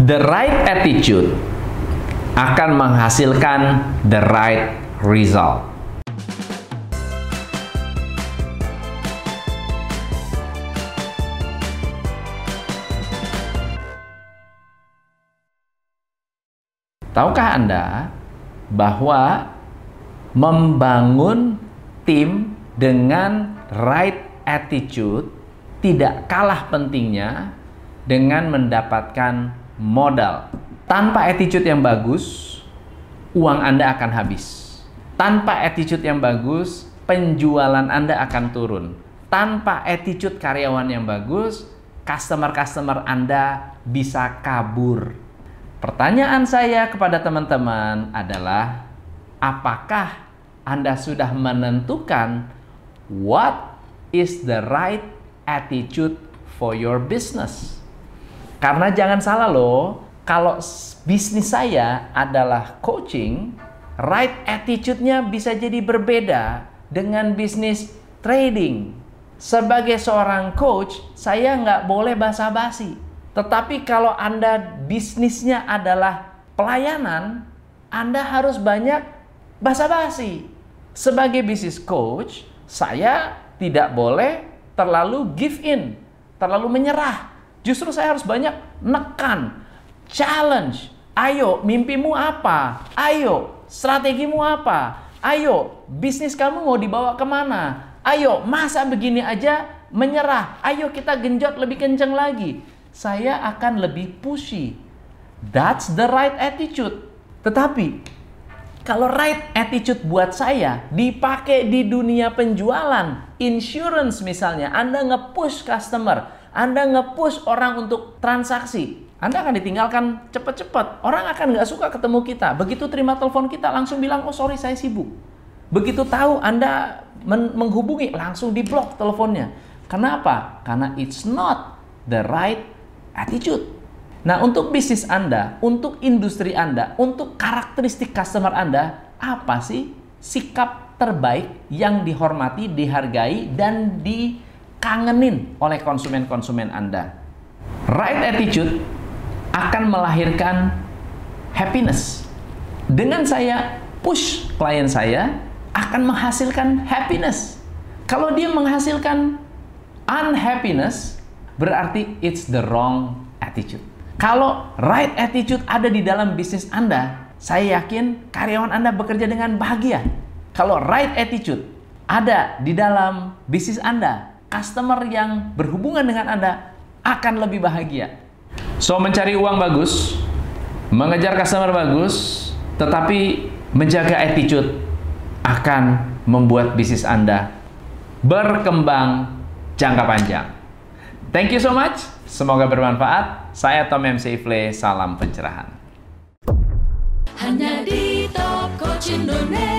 The right attitude akan menghasilkan the right result. Tahukah Anda bahwa membangun tim dengan right attitude tidak kalah pentingnya dengan mendapatkan modal. Tanpa attitude yang bagus, uang Anda akan habis. Tanpa attitude yang bagus, penjualan Anda akan turun. Tanpa attitude karyawan yang bagus, customer-customer Anda bisa kabur Pertanyaan saya kepada teman-teman adalah apakah Anda sudah menentukan what is the right attitude for your business? Karena jangan salah loh, kalau bisnis saya adalah coaching, right attitude-nya bisa jadi berbeda dengan bisnis trading. Sebagai seorang coach, saya nggak boleh basa-basi tetapi kalau Anda bisnisnya adalah pelayanan, Anda harus banyak basa-basi. Sebagai bisnis coach, saya tidak boleh terlalu give in, terlalu menyerah. Justru saya harus banyak nekan, challenge. Ayo, mimpimu apa? Ayo, strategimu apa? Ayo, bisnis kamu mau dibawa ke mana? Ayo, masa begini aja menyerah? Ayo kita genjot lebih kenceng lagi saya akan lebih pushy. That's the right attitude. Tetapi kalau right attitude buat saya dipakai di dunia penjualan, insurance misalnya, Anda nge-push customer, Anda nge-push orang untuk transaksi, Anda akan ditinggalkan cepat-cepat. Orang akan nggak suka ketemu kita. Begitu terima telepon kita langsung bilang, oh sorry saya sibuk. Begitu tahu Anda menghubungi, langsung di blok teleponnya. Kenapa? Karena it's not the right attitude. Nah, untuk bisnis Anda, untuk industri Anda, untuk karakteristik customer Anda, apa sih sikap terbaik yang dihormati, dihargai, dan dikangenin oleh konsumen-konsumen Anda? Right attitude akan melahirkan happiness. Dengan saya push klien saya akan menghasilkan happiness. Kalau dia menghasilkan unhappiness, berarti it's the wrong attitude. Kalau right attitude ada di dalam bisnis Anda, saya yakin karyawan Anda bekerja dengan bahagia. Kalau right attitude ada di dalam bisnis Anda, customer yang berhubungan dengan Anda akan lebih bahagia. So, mencari uang bagus, mengejar customer bagus, tetapi menjaga attitude akan membuat bisnis Anda berkembang jangka panjang. Thank you so much. Semoga bermanfaat. Saya Tom MC Ifle. Salam pencerahan. Hanya di Top Coach Indonesia.